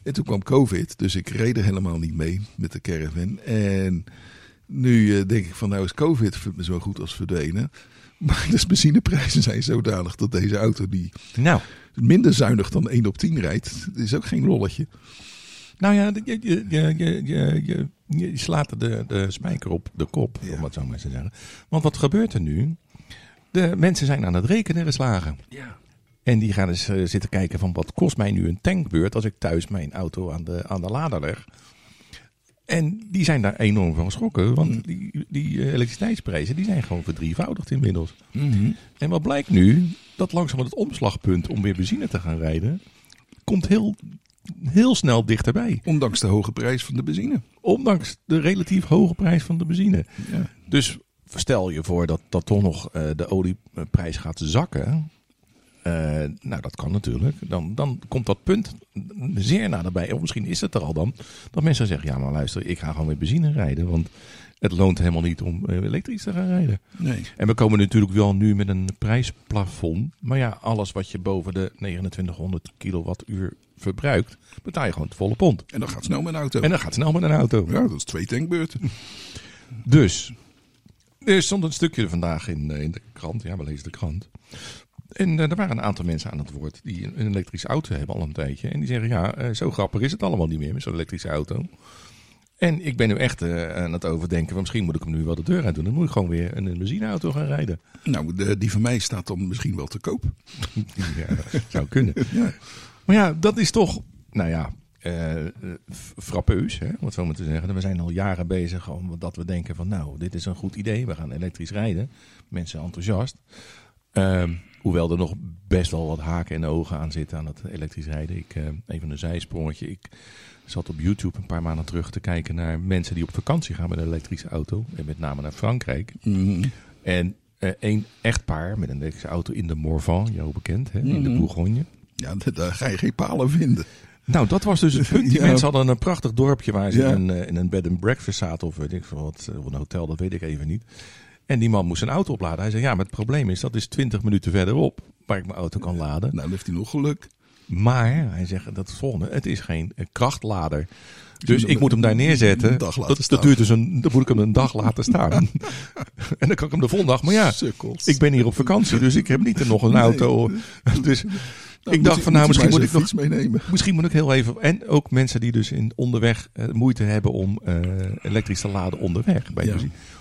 En toen kwam COVID, dus ik reed er helemaal niet mee met de caravan. En nu denk ik van nou is COVID zo goed als verdwenen. Maar de benzineprijzen zijn zodanig dat deze auto die Nou, minder zuinig dan 1 op 10 rijdt, is ook geen lolletje. Nou ja, je, je, je, je, slaat de, de spijker op de kop, Ja. om het zo maar te zeggen. Want wat gebeurt er nu? De mensen zijn aan het rekenen geslagen. Ja. En die gaan eens eh, zitten kijken van wat kost mij nu een tankbeurt als ik thuis mijn auto aan de, aan de lader leg. En die zijn daar enorm van geschrokken, want die, die eh, elektriciteitsprijzen die zijn gewoon verdrievoudigd inmiddels. En wat blijkt nu? Dat langzaam het omslagpunt om weer benzine te gaan rijden, komt heel, heel snel dichterbij. Ondanks de hoge prijs van de benzine. Ondanks de relatief hoge prijs van de benzine. Ja. Dus stel je voor dat, dat toch nog eh, de olieprijs gaat zakken. Eh, nou, dat kan natuurlijk. Dan, dan komt dat punt zeer naderbij. Of misschien is het er al dan. Dat mensen zeggen, ja maar luister, ik ga gewoon met benzine rijden. Want het loont helemaal niet om eh, elektrisch te gaan rijden. Nee. En we komen natuurlijk wel nu met een prijsplafond. Maar ja, alles wat je boven de 2900 kilowattuur verbruikt, betaal je gewoon het volle pond. En dan gaat snel met een auto. En dan gaat snel met een auto. Ja, dat is twee tankbeurten. Dus, er stond een stukje vandaag in, eh, in de krant. Ja, we lezen de krant. En eh, er waren een aantal mensen aan het woord die een, elektrische auto hebben al een tijdje. En die zeggen, ja, zo grappig is het allemaal niet meer met zo'n elektrische auto. En ik ben nu echt eh, aan het overdenken, van misschien moet ik hem nu wel de deur uit doen. Dan moet ik gewoon weer een, een benzineauto gaan rijden. Nou, de, die van mij staat dan misschien wel te koop. Ja, zou kunnen. Maar ja, dat is toch, nou ja, eh, frappeus, hè, om het zo maar te zeggen. We zijn al jaren bezig om dat we denken van, nou, dit is een goed idee. We gaan elektrisch rijden. Mensen enthousiast. Ehm, hoewel er nog best wel wat haken en ogen aan zitten aan het elektrisch rijden. Ik, eh, even een zijsprongetje. Ik zat op YouTube een paar maanden terug te kijken naar mensen die op vakantie gaan met een elektrische auto. En met name naar Frankrijk. Mhm. En eh een echtpaar met een elektrische auto in de Morvan, jou bekend, hè, in de Mhm. Bourgogne. Ja, da- daar ga je geen palen vinden. Nou, dat was dus het punt. Die Ja. mensen hadden een prachtig dorpje waar ze Ja. in, een, eh, in een bed and breakfast zaten. Of weet ik veel wat, eh, of een hotel, dat weet ik even niet. En die man moest zijn auto opladen. Hij zei, ja, maar het probleem is, dat is 20 minuten verderop waar ik mijn auto kan laden. Nou, dan heeft hij nog geluk. Maar, hij zegt dat is het volgende, het is geen eh, krachtlader. Dus ik moet hem daar neerzetten. Dat, dat duurt dus een, dan moet ik hem een dag laten staan. en dan kan ik hem de volgende dag. Maar ja, Sukkels. ik ben hier op vakantie, dus ik heb niet nog een Nee. auto. Dus Nou, ik dacht je- van nou, misschien moet ik nog meenemen. Misschien moet ik heel even. En ook mensen die dus in onderweg eh, moeite hebben om eh, elektrisch te laden onderweg. Bij Ja.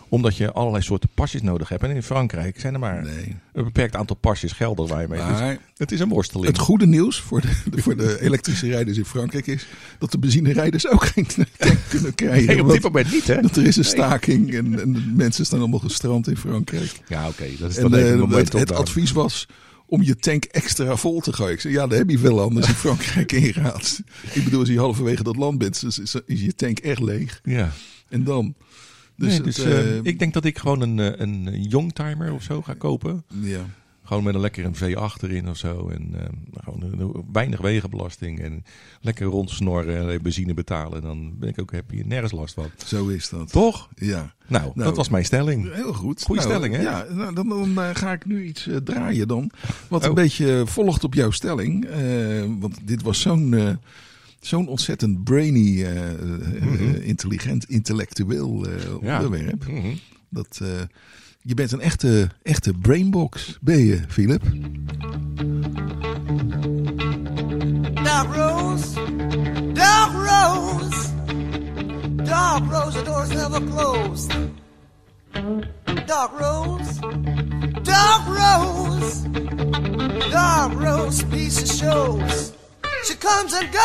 Omdat je allerlei soorten pasjes nodig hebt. En in Frankrijk zijn er maar Nee. een beperkt aantal pasjes gelden waar je mee. Dus Maar het is een worsteling. het goede nieuws voor de, de- voor de elektrische rijders in Frankrijk is dat de benzinerijders ook geen tank kunnen krijgen. Nee, op dit moment niet, hè? dat er is een staking en, en de mensen staan allemaal gestrand in Frankrijk. Ja, oké. dat is En even eh, een het, het advies was om je tank extra vol te gooien. Ik zei, ja, daar heb je wel anders in Frankrijk ingaat. Ik bedoel, als je halverwege dat land bent, is, is, is je tank echt leeg. Ja. En dan? Dus, Dus, het, eh, eh, ik denk dat ik gewoon een, eh, een youngtimer of zo ga kopen. ja. Gewoon met een lekker een V8 erin of zo. En gewoon weinig wegenbelasting. En lekker rondsnorren en benzine betalen. Dan ben ik ook happy en nergens last van. Zo is dat. Toch? Ja. Nou, Nou, dat was mijn stelling. Heel goed. Goeie Nou, stelling, hè? Ja, nou, dan, dan ga ik nu iets draaien dan. Wat een Oh. beetje volgt op jouw stelling. Want dit was zo'n zo'n ontzettend brainy, eh, eh, intelligent, intellectueel. Ja. onderwerp. Dat, eh, je bent een echte, echte brainbox, ben je, Philip? Dark Rose, Dark Rose, Dark Rose, the door's never closed. Dark Rose, Dark Rose, Dark Rose, piece of shows. She comes and goes.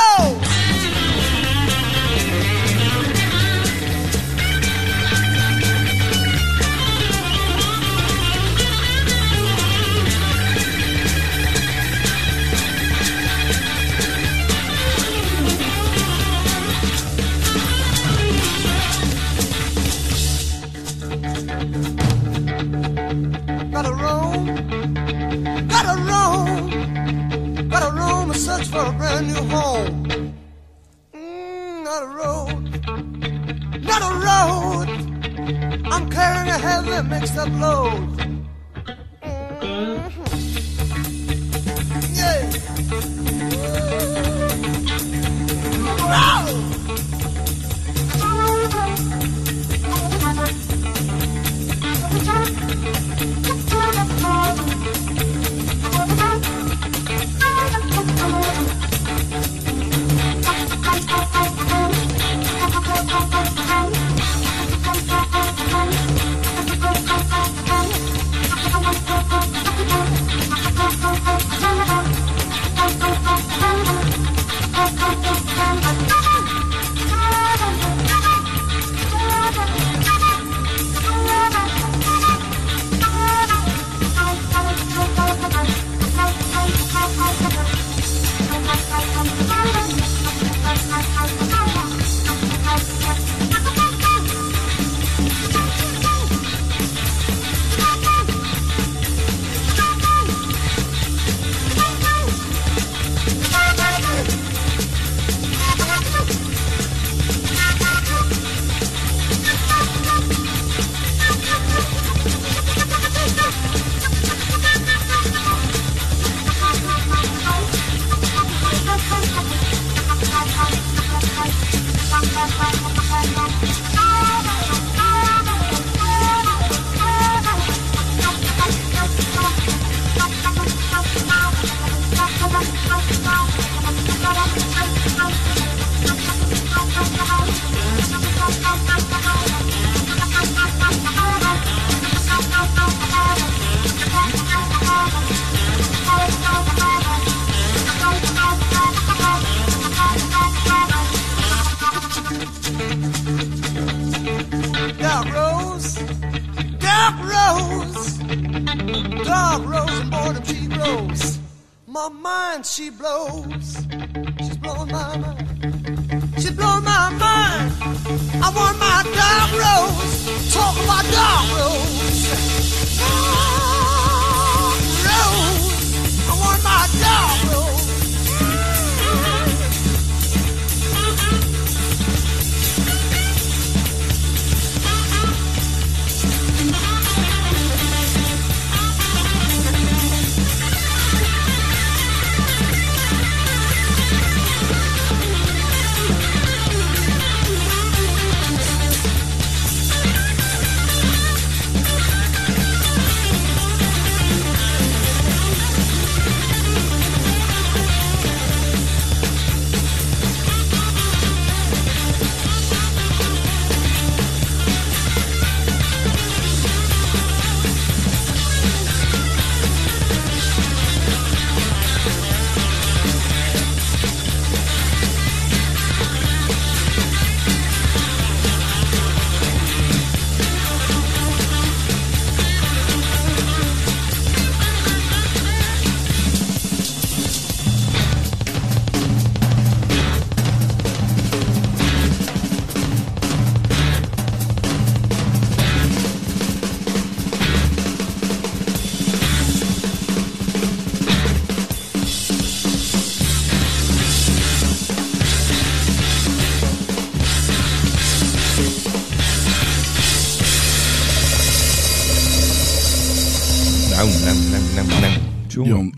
Gotta roam, and search for a brand new home. Mm, not a road, not a road. I'm carrying a heavy mixed up load.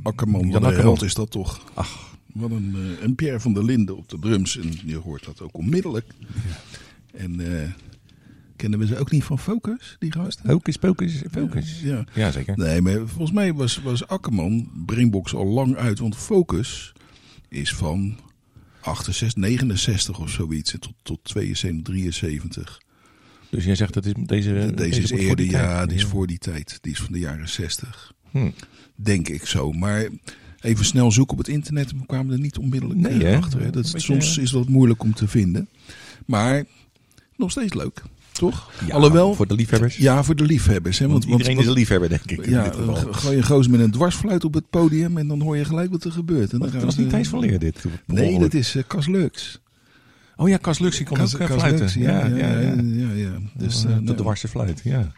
Akkerman, Jan Akkerman. is dat toch? Ach, wat een, eh, en Pierre van der Linden op de drums. En je hoort dat ook onmiddellijk. En eh, kennen we ze ook niet van Focus, die gasten? Hocus pocus, focus. Ja. Ja, zeker. Nee, maar volgens mij was, was Akkerman, Brainbox, al lang uit. Want Focus is van 68, 69 of zoiets. Tot, tot 72, 73. Dus jij zegt dat is deze... Deze is wordt voor eerder, ja, die is voor die tijd. Die is van de jaren 60. Hm. Denk ik zo. Maar even snel zoeken op het internet. We kwamen er niet onmiddellijk Nee, eh, achter. Hè. Dat, beetje- soms is dat moeilijk om te vinden. Maar nog steeds leuk. Toch? Ja, Alhoewel, Voor de liefhebbers. ja, voor de liefhebbers. Hè. Want Want, want, iedereen is een liefhebber, denk ik. ja, eh, gooi je een gozer met een dwarsfluit op het podium en dan hoor je gelijk wat er gebeurt. En dan Dat was niet Thijs van Leer, dit. Nee, dat is eh, Cas Lux. Oh ja, Cas Lux, die Cas- ook eh, fluiten. Ja, ja, ja. Dus, Eh, eh, de nou, dwarse fluit, ja.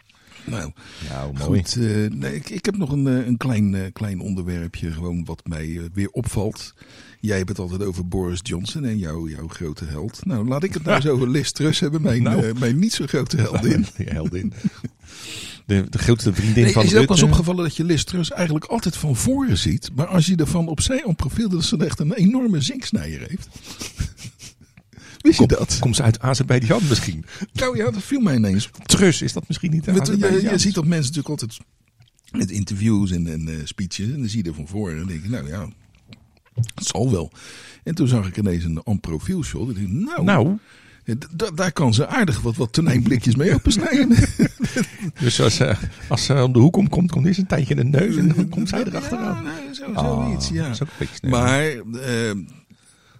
Nou, Nou, mooi. Goed, eh, nee, ik, ik heb nog een, eh, een klein, eh, klein onderwerpje, gewoon wat mij weer opvalt. Jij hebt het altijd over Boris Johnson en jouw, jouw grote held. Nou, laat ik het nou eens over Liz Truss hebben, mijn, Nou. mijn niet zo grote heldin. Heldin. De, de grootste vriendin Nee, van is je ook wel eens opgevallen dat je Liz Truss eigenlijk altijd van voren ziet. Maar als je ervan opzij op profiel, dat ze echt een enorme zinksnijer heeft. Wist je dat? Komt ze uit Azerbeidzjan misschien? Nou ja, dat viel mij ineens. Trus, is dat misschien niet Met, je, je ziet dat mensen natuurlijk altijd met interviews en, en eh, speeches. En dan zie je er van voor. En dan denk ik, nou ja, het zal wel. En toen zag ik ineens een on profiel shot. En ik dacht, nou, Nou, d- daar kan ze aardig wat, wat tonijnblikjes mee opensnijden. dus als, ze als ze om de hoek komt, komt, komt eerst een tijdje in de neus en dan komt zij erachteraan. Ja, nou, zo, Ah, zoiets, ja. een. Maar eh,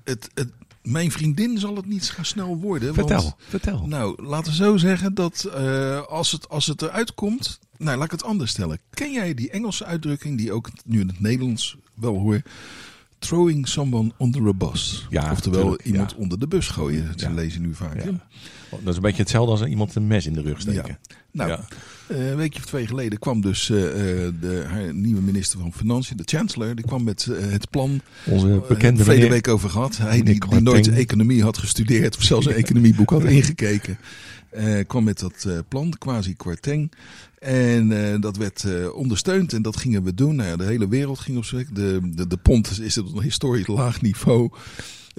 het, het, mijn vriendin zal het niet zo snel worden. vertel, Want, vertel. nou, laten we zo zeggen dat eh, als, het, als het eruit komt... Nou, laat ik het anders stellen. Ken jij die Engelse uitdrukking die ook nu in het Nederlands wel hoor... Throwing someone under a bus. Ja, Oftewel tuurlijk, iemand ja. onder de bus gooien. Dat Ja. lezen nu vaak. Dat is een beetje hetzelfde als iemand een mes in de rug steken. Nou, Ja. eh, een weekje of twee geleden kwam dus eh, eh, de, haar nieuwe minister van Financiën, de chancellor, die kwam met het plan. Onze bekende meneer- week over gehad. Hij die, nooit economie had gestudeerd of zelfs een economieboek had ingekeken. kwam met dat eh, plan, quasi Kwarteng. En dat werd ondersteund en dat gingen we doen. Nou ja, de hele wereld ging op weg. De, de, de pond is op een historisch laag niveau.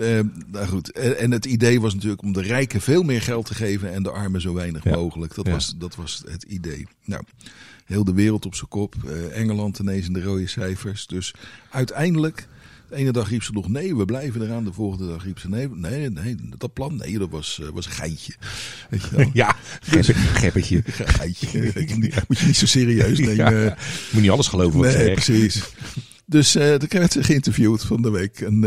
Eh, nou goed, en, en het idee was natuurlijk om de rijken veel meer geld te geven en de armen zo weinig Ja. mogelijk. Dat, Ja. was, dat was het idee. Nou, heel de wereld op zijn kop. Eh, Engeland ineens in de rode cijfers. Dus uiteindelijk, de ene dag riep ze nog nee, we blijven eraan. De volgende dag riep ze nee, nee, nee dat plan, nee, dat was, eh, was een geitje. Weet je wel? Ja, geppetje. je niet- Moet je niet zo serieus nemen. Ja. Moet niet alles geloven wat ze Nee, zegt. precies. Dus eh toen werd ze geïnterviewd van de week. En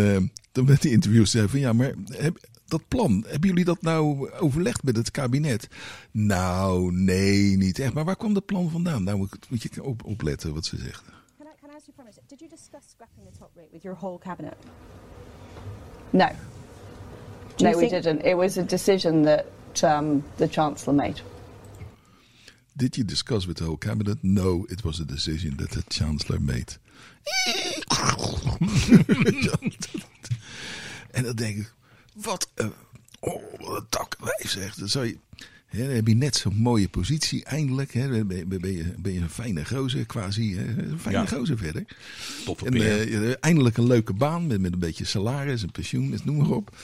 toen werd die interview zei van ja, maar heb, dat plan, hebben jullie dat nou overlegd met het kabinet? Nou, nee, niet echt. Maar waar kwam dat plan vandaan? Nou moet, moet je op, opletten wat ze zegt. Can I, can I ask you minute? Did you discuss scrapping the top rate with your whole cabinet? No. No, we didn't. It was a decision that um, the Chancellor made. Did you discuss with the whole cabinet? No, it was a decision that the chancellor made. en dan denk ik, wat een, oh, wat een takwijf zegt. Dan, zou je, hè, dan heb je net zo'n mooie positie, eindelijk. Hè, ben, je- ben, je, ben je een fijne gozer, quasi. Hè, een fijne Ja. gozer verder. En eh, eindelijk een leuke baan met, met een beetje salaris en pensioen, dus noem maar op.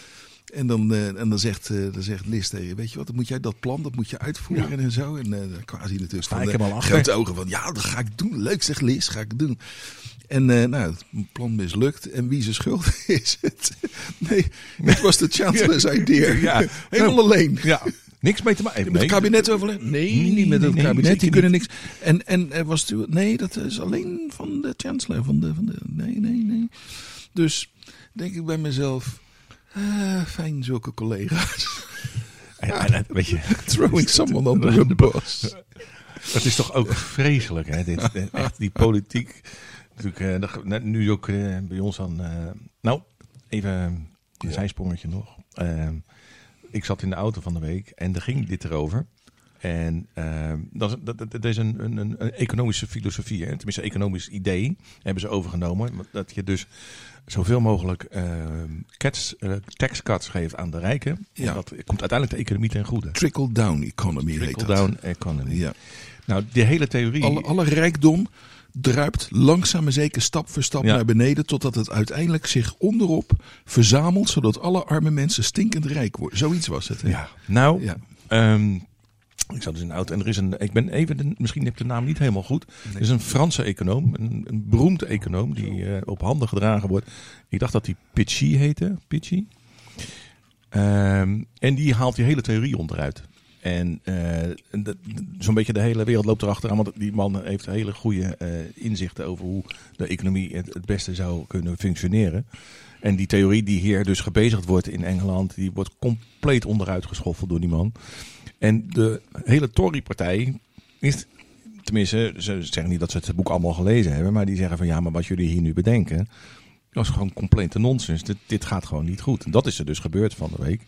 En dan, eh, en dan zegt, eh, dan zegt Liz tegen je, weet je wat, dan moet jij dat plan, dat moet je uitvoeren en zo. En eh quasi natuurlijk van ik de hem al achter. grote ogen van, ja, dat ga ik doen. Leuk, zegt Liz, ga ik doen. En nou, het plan mislukt. En wie zijn schuld is het? Nee, het was de chancellor's idea. Ja. Helemaal alleen. Ja, niks mee te maken. Met het kabinet overlegd? Nee, Nee, niet met het nee, kabinet. Die kunnen niks. En, en er was natuurlijk, nee, dat is alleen van de chancellor. Van de, van de, nee, nee, nee. Dus denk ik bij mezelf, eh, fijn zulke collega's. En- weet je, Throwing someone under a bus. het is toch ook vreselijk, hè? Dit, echt die politiek. Natuurlijk, dat- net nu ook bij ons aan. eh, nou, even een zijsprongetje nog. Eh, ik zat in de auto van de week en er ging dit erover. En eh, dat, is- dat, dat, dat is een, een, een, een economische filosofie, hè? tenminste een economisch idee hebben ze overgenomen. Dat je dus zoveel mogelijk eh, cats, eh, tax cuts geeft aan de rijken. Ja. Dat komt uiteindelijk de economie ten goede. Trickle-down economy. Trickle-down economy. Ja. Nou, die hele theorie... Alle, alle rijkdom druipt langzaam maar zeker stap voor stap Ja. naar beneden. Totdat het uiteindelijk zich onderop verzamelt. Zodat alle arme mensen stinkend rijk worden. Zoiets was het. hè? Ja. Nou, Ja. ehm, ik zat dus in auto en er is een, ik ben even, de, misschien heb ik de naam niet helemaal goed. Er is een Franse econoom, een, een beroemde econoom die eh, op handen gedragen wordt. Ik dacht dat hij Pitchy heette, Pitchy. Ehm, en die haalt die hele theorie onderuit. En eh, zo'n beetje de hele wereld loopt erachteraan. Want die man heeft hele goede eh, inzichten over hoe de economie het, het beste zou kunnen functioneren. En die theorie die hier dus gebezigd wordt in Engeland, die wordt compleet onderuit geschoffeld door die man. En de hele Tory-partij is, tenminste, ze zeggen niet dat ze het boek allemaal gelezen hebben, maar die zeggen van ja, maar wat jullie hier nu bedenken, dat is gewoon complete nonsens. Dit, dit gaat gewoon niet goed. En dat is er dus gebeurd van de week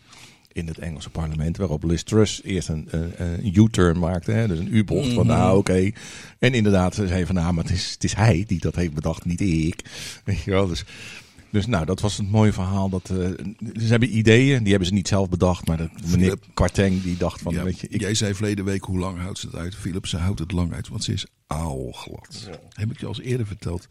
in het Engelse parlement, waarop Liz Truss eerst een, een, een U-turn maakte, hè, dus een U-bocht van nou oké. En inderdaad, ze zei van nou, maar het is, het is hij die dat heeft bedacht, niet ik. Weet je wel, dus... Dus nou, dat was het mooie verhaal. Dat, eh, ze hebben ideeën, die hebben ze niet zelf bedacht. Maar dat meneer. Karteng die dacht van, Ja, weet je, ik, Jij zei verleden week hoe lang houdt ze het uit. Philip, ze houdt het lang uit, want ze is aalglad. Heb ik je al eens eerder verteld.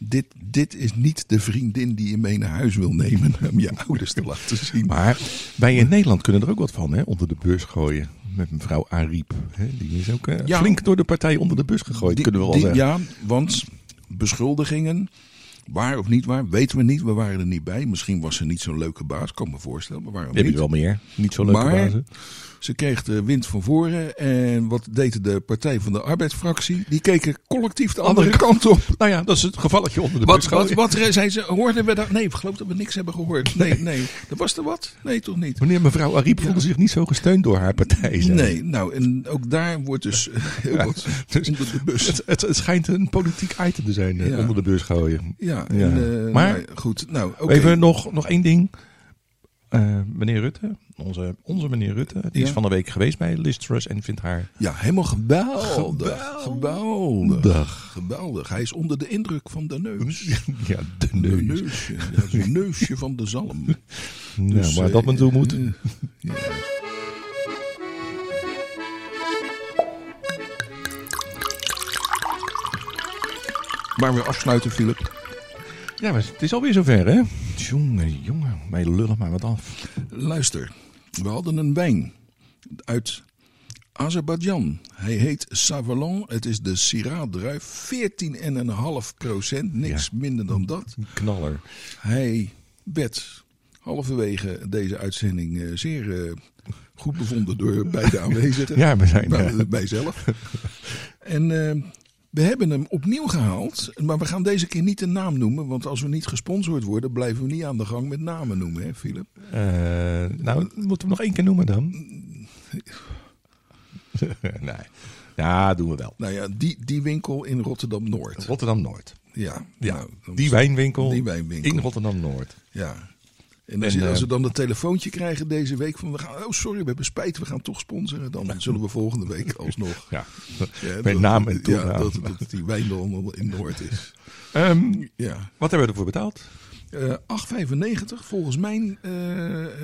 Dit, dit is niet de vriendin die je mee naar huis wil nemen om je ouders te laten zien. Maar wij in Nederland kunnen er ook wat van, hè, onder de bus gooien. Met mevrouw Ariep. Hè, die is ook eh, Ja. flink door de partij onder de bus gegooid, Die- kunnen we wel die- zeggen. Ja, want beschuldigingen, waar of niet waar, weten we niet. We waren er niet bij. Misschien was ze niet zo'n leuke baas, kan me voorstellen. Maar we Die heb je niet. wel meer. Niet zo leuke Maar- bazen. Ze kreeg de wind van voren. En wat deed de Partij van de Arbeidsfractie? Die keken collectief de andere kant op. Nou ja, dat is het gevalletje onder de Wat, wat, wat zei ze? Hoorden we dat? Nee, ik geloof dat we niks hebben gehoord. Nee, nee. Dat was er wat? Nee, toch niet? Meneer mevrouw Ariep voelde zich niet zo gesteund door haar partij. zei Nee, nou, en ook daar wordt dus eh, heel wat dus- onder de bus. Het, het, het schijnt een politiek item te zijn, eh, Ja. onder de bus gooien. Ja, Ja. en, eh, Maar- nou, goed. Nou. Even nog, nog één ding. Eh, meneer Rutte, onze, onze meneer Rutte, die is van de week geweest bij Liz Truss en vindt haar Ja, helemaal geweldig. Geweldig. Geweldig. Hij is onder de indruk van de neus. Ja, de De neus. neusje. Ja, is een neusje van de zalm. Nou, Dus, maar eh, dat men toe moet. eh, ja. Waar we afsluiten, Philip. Ja, maar het is alweer zover, hè? Jongen, jongen, wij lullen maar wat af. Luister, we hadden een wijn uit Azerbeidzjan. Hij heet Savalon. Het is de Syrah druif. 14,5 procent. Niks minder dan dat. Knaller. Hij werd halverwege deze uitzending eh, zeer eh, goed bevonden door beide aanwezigen. Ja, we zijn... Bij, eh, bij zelf. En we hebben hem opnieuw gehaald. Maar we gaan deze keer niet de naam noemen. Want als we niet gesponsord worden, blijven we niet aan de gang met namen noemen, hè, Philip? eh, nou, moeten we hem nog één keer noemen dan? nee. Ja, doen we wel. Nou ja, die, die winkel in Rotterdam-Noord. Rotterdam-Noord. Ja, Ja, nou, die wijnwinkel, Die wijnwinkel. in Rotterdam-Noord. Ja. En als, En, als eh, we dan een telefoontje krijgen deze week van... We gaan, oh sorry, we hebben spijt, we gaan toch sponsoren. Dan zullen we volgende week alsnog... Ja, Ja, met naam en Ja, toenaam. dat, dat die wijn dan in Noord is. Ehm, Ja. wat hebben we ervoor betaald? Eh 8,95 volgens mijn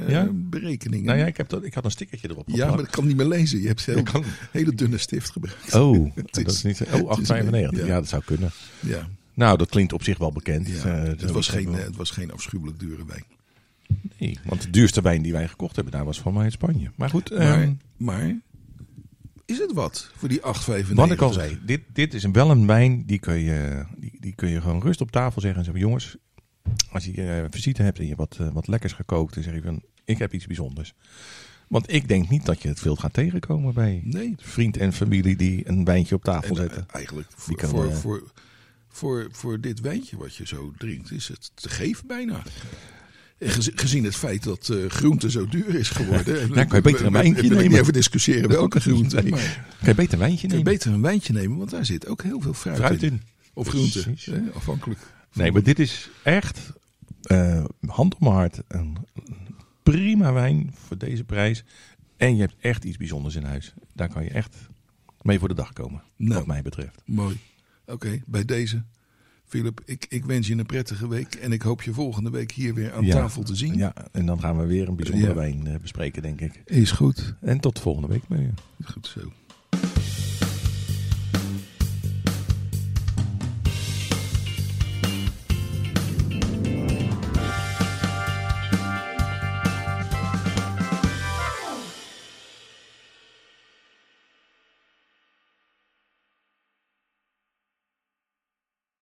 Ja? berekeningen. Nou ja, ik, heb dat, ik had een stickertje erop Ja, maar geplakt. ik kan niet meer lezen. Je hebt heel, kan- hele dunne stift gebruikt. Oh, dat is- niet... Oh, is 8,95. mee, Ja. ja. dat zou kunnen. Ja, Nou, dat klinkt op zich wel bekend. ja. Het, was geen, het was geen afschuwelijk dure wijn. Nee, want de duurste wijn die wij gekocht hebben, daar was van mij uit Spanje. Maar goed, Maar, ehm, maar is het wat voor die 8,95? wat ik al zei, dit, dit is wel een wijn die kun, je, die, die kun je gewoon rust op tafel zeggen en zeggen, jongens, als je eh, visite hebt en je wat, eh, wat lekkers gekookt, dan zeg je van, ik heb iets bijzonders. Want ik denk niet dat je het veel gaat tegenkomen bij Nee. vriend en familie die een wijntje op tafel En, zetten. eh, eigenlijk voor, kan, voor, voor, voor, voor dit wijntje wat je zo drinkt, is het te geven bijna. En gezi- Gezien het feit dat eh, groente zo duur is geworden. en kan je beter een wijntje nemen. niet even discussiëren welke groente. Nee. Maar Kan je beter een wijntje kun je nemen? beter een wijntje nemen, want daar zit ook heel veel fruit, Fruit in. in. Of groente, hè, afhankelijk. Nee, maar dit is echt eh, hand op mijn hart. Een prima wijn voor deze prijs. En je hebt echt iets bijzonders in huis. Daar kan je echt mee voor de dag komen. Nou. Wat mij betreft. Mooi. Oké, bij deze. Philip, ik, ik wens je een prettige week. En ik hoop je volgende week hier weer aan Ja. tafel te zien. Ja, en dan gaan we weer een bijzondere Ja. wijn eh, bespreken, denk ik. Is goed. En tot volgende week. Goed zo.